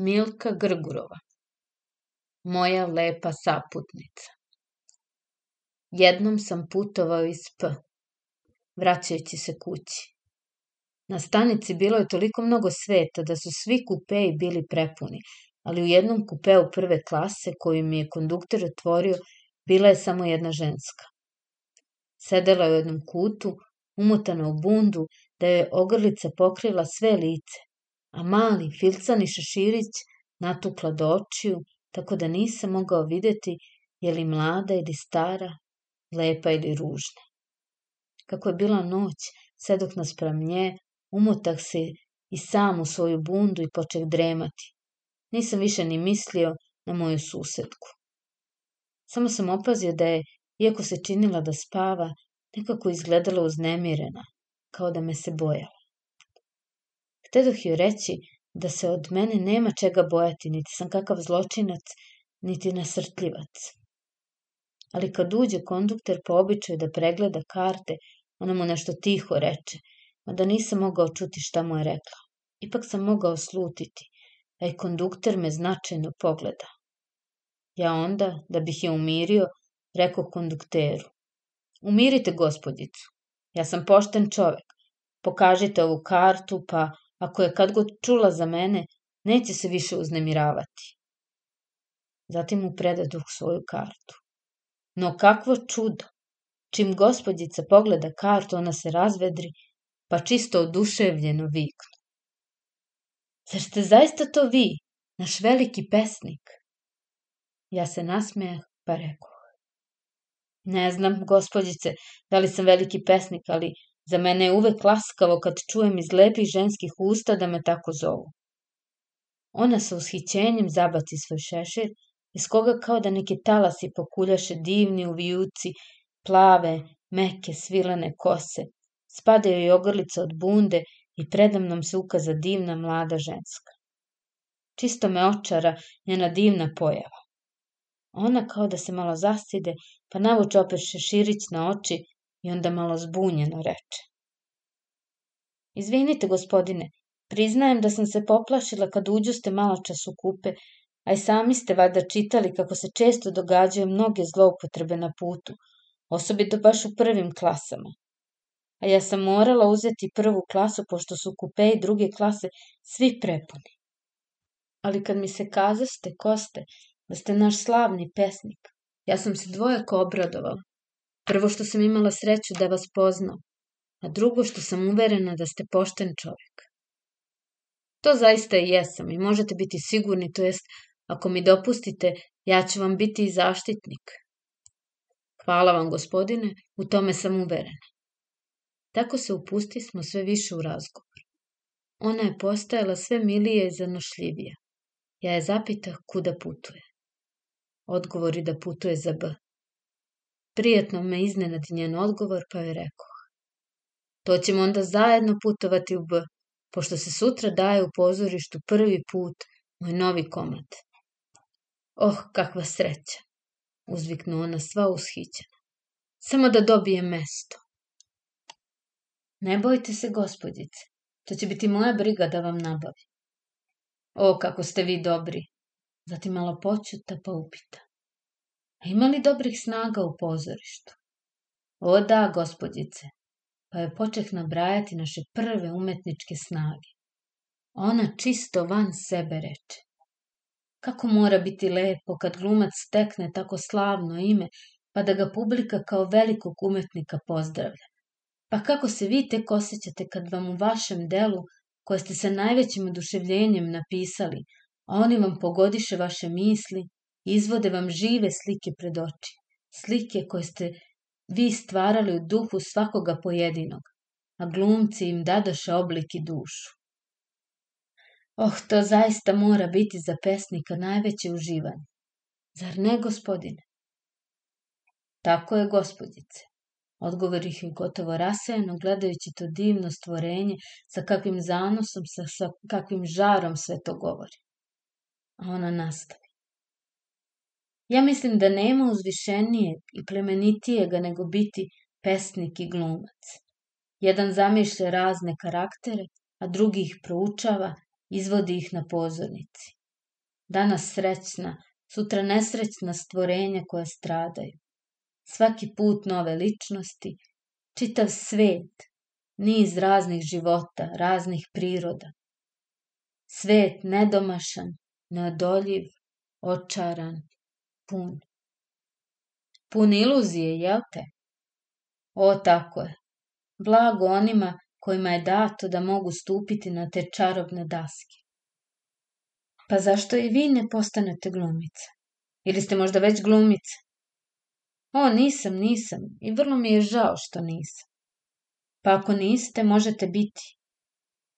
Milka Grgurova Moja lepa saputnica Jednom sam putovao iz P, vraćajući se kući. Na stanici bilo je toliko mnogo sveta da su svi kupeji bili prepuni, ali u jednom kupeu prve klase koju mi je konduktor otvorio bila je samo jedna ženska. Sedela je u jednom kutu, umotana u bundu, da je ogrlica pokrila sve lice, a mali filcani šeširić natukla do očiju, tako da nisam mogao videti je li mlada ili stara, lepa ili ružna. Kako je bila noć, sedok naspram nje, umotah se i sam u svoju bundu i počeh dremati. Nisam više ni mislio na moju susedku. Samo sam opazio da je, iako se činila da spava, nekako izgledala uznemirena, kao da me se bojala. Htedoh joj reći da se od mene nema čega bojati, niti sam kakav zločinac, niti nasrtljivac. Ali kad uđe kondukter po običaju da pregleda karte, ona mu nešto tiho reče, mada nisam mogao čuti šta mu je rekla. Ipak sam mogao slutiti, a i kondukter me značajno pogleda. Ja onda, da bih je umirio, rekao kondukteru. Umirite gospodicu, ja sam pošten čovek. Pokažite ovu kartu, pa ako je kad god čula za mene, neće se više uznemiravati. Zatim mu predaduh svoju kartu. No kakvo čudo! Čim gospodjica pogleda kartu, ona se razvedri, pa čisto oduševljeno viknu. Zar ste zaista to vi, naš veliki pesnik? Ja se nasmejah, pa rekoh. Ne znam, gospodjice, da li sam veliki pesnik, ali za mene je uvek laskavo kad čujem iz lepih ženskih usta da me tako zovu. Ona sa ushićenjem zabaci svoj šešir, iz koga kao da neki talasi pokuljaše divni uvijuci, plave, meke, svilene kose, spadaju i ogrlica od bunde i predamnom se ukaza divna mlada ženska. Čisto me očara njena divna pojava. Ona kao da se malo zastide, pa navuče opet šeširić na oči i onda malo zbunjeno reče. Izvinite, gospodine, priznajem da sam se poplašila kad uđu ste malo čas u kupe, a i sami ste vada čitali kako se često događaju mnoge zloupotrebe na putu, osobito baš u prvim klasama. A ja sam morala uzeti prvu klasu, pošto su kupe i druge klase svi prepuni. Ali kad mi se kazaste, Koste, da ste naš slavni pesnik, ja sam se dvojako obradovala. Prvo što sam imala sreću da vas poznam, a drugo što sam uverena da ste pošten čovjek. To zaista i jesam i možete biti sigurni, to jest, ako mi dopustite, ja ću vam biti i zaštitnik. Hvala vam, gospodine, u tome sam uverena. Tako se upusti smo sve više u razgovor. Ona je postajala sve milije i zanošljivija. Ja je zapitah kuda putuje. Odgovori da putuje za B. Prijetno me iznenadi njen odgovor, pa je rekao. To ćemo onda zajedno putovati u B, pošto se sutra daje u pozorištu prvi put moj novi komad. Oh, kakva sreća! Uzviknu ona sva ushićena. Samo da dobije mesto. Ne bojte se, gospodice. To će biti moja briga da vam nabavi. O, kako ste vi dobri. Zatim malo počuta pa upita. A ima li dobrih snaga u pozorištu? O da, gospodice, pa je počeh nabrajati naše prve umetničke snage. Ona čisto van sebe reče. Kako mora biti lepo kad glumac stekne tako slavno ime, pa da ga publika kao velikog umetnika pozdravlja. Pa kako se vi tek osjećate kad vam u vašem delu, koje ste sa najvećim oduševljenjem napisali, a oni vam pogodiše vaše misli, izvode vam žive slike pred oči, slike koje ste vi stvarali u duhu svakoga pojedinog, a glumci im dadoše oblik i dušu. Oh, to zaista mora biti za pesnika najveće uživanje. Zar ne, gospodine? Tako je, gospodice. Odgovorih je gotovo rasajeno, gledajući to divno stvorenje, sa kakvim zanosom, sa, sa kakvim žarom sve to govori. A ona nastavi. Ja mislim da nema uzvišenijeg i plemenitijega nego biti pesnik i glumac. Jedan zamišlja razne karaktere, a drugi ih proučava, izvodi ih na pozornici. Danas srećna, sutra nesrećna stvorenja koja stradaju. Svaki put nove ličnosti, čitav svet, niz raznih života, raznih priroda. Svet nedomašan, neodoljiv, očaran, pun. Pun iluzije, jel te? O, tako je. Blago onima kojima je dato da mogu stupiti na te čarobne daske. Pa zašto i vi ne postanete glumice? Ili ste možda već glumice? O, nisam, nisam i vrlo mi je žao što nisam. Pa ako niste, možete biti.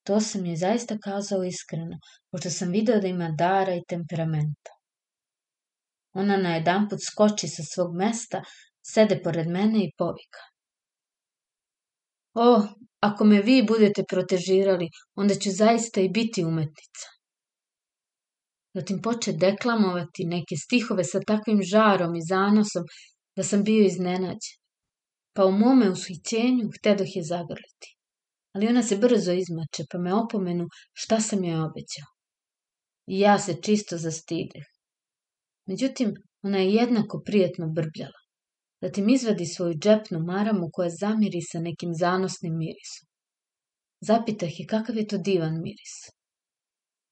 To sam je zaista kazao iskreno, pošto sam video da ima dara i temperamenta. Ona na jedan put skoči sa svog mesta, sede pored mene i povika. O, ako me vi budete protežirali, onda ću zaista i biti umetnica. Zatim poče deklamovati neke stihove sa takvim žarom i zanosom da sam bio iznenađen. Pa u mome ushićenju htedoh je zagrliti. Ali ona se brzo izmače, pa me opomenu šta sam joj obećao. I ja se čisto zastideh. Međutim, ona je jednako prijetno brbljala. Zatim izvadi svoju džepnu maramu koja zamiri sa nekim zanosnim mirisom. Zapitah je kakav je to divan miris.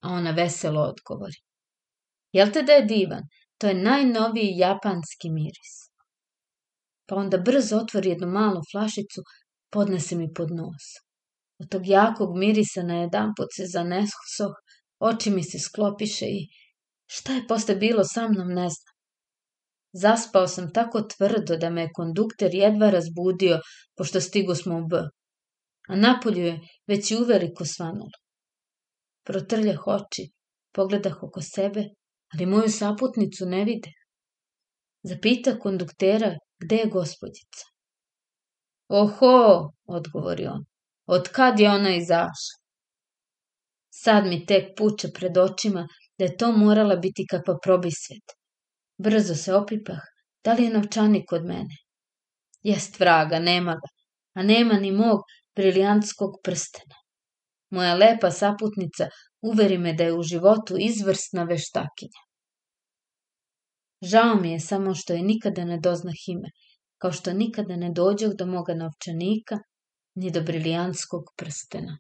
A ona veselo odgovori. Jel te da je divan? To je najnoviji japanski miris. Pa onda brzo otvori jednu malu flašicu, podnese mi pod nos. Od tog jakog mirisa na jedan put se zanesoh, oči mi se sklopiše i šta je posle bilo sa mnom ne znam. Zaspao sam tako tvrdo da me je kondukter jedva razbudio, pošto stigo smo u B. A napolju je već i uveliko svanulo. Protrljah oči, pogledah oko sebe, ali moju saputnicu ne vide. Zapita konduktera gde je gospodjica. Oho, odgovori on, od kad je ona izašla? Sad mi tek puče pred očima da je to morala biti kakva probisvet. Brzo se opipah, da li je novčanik od mene? Jest vraga, nema ga, a nema ni mog briljantskog prstena. Moja lepa saputnica uveri me da je u životu izvrsna veštakinja. Žao mi je samo što je nikada ne doznah ime, kao što nikada ne dođeh do moga novčanika, ni do briljantskog prstena.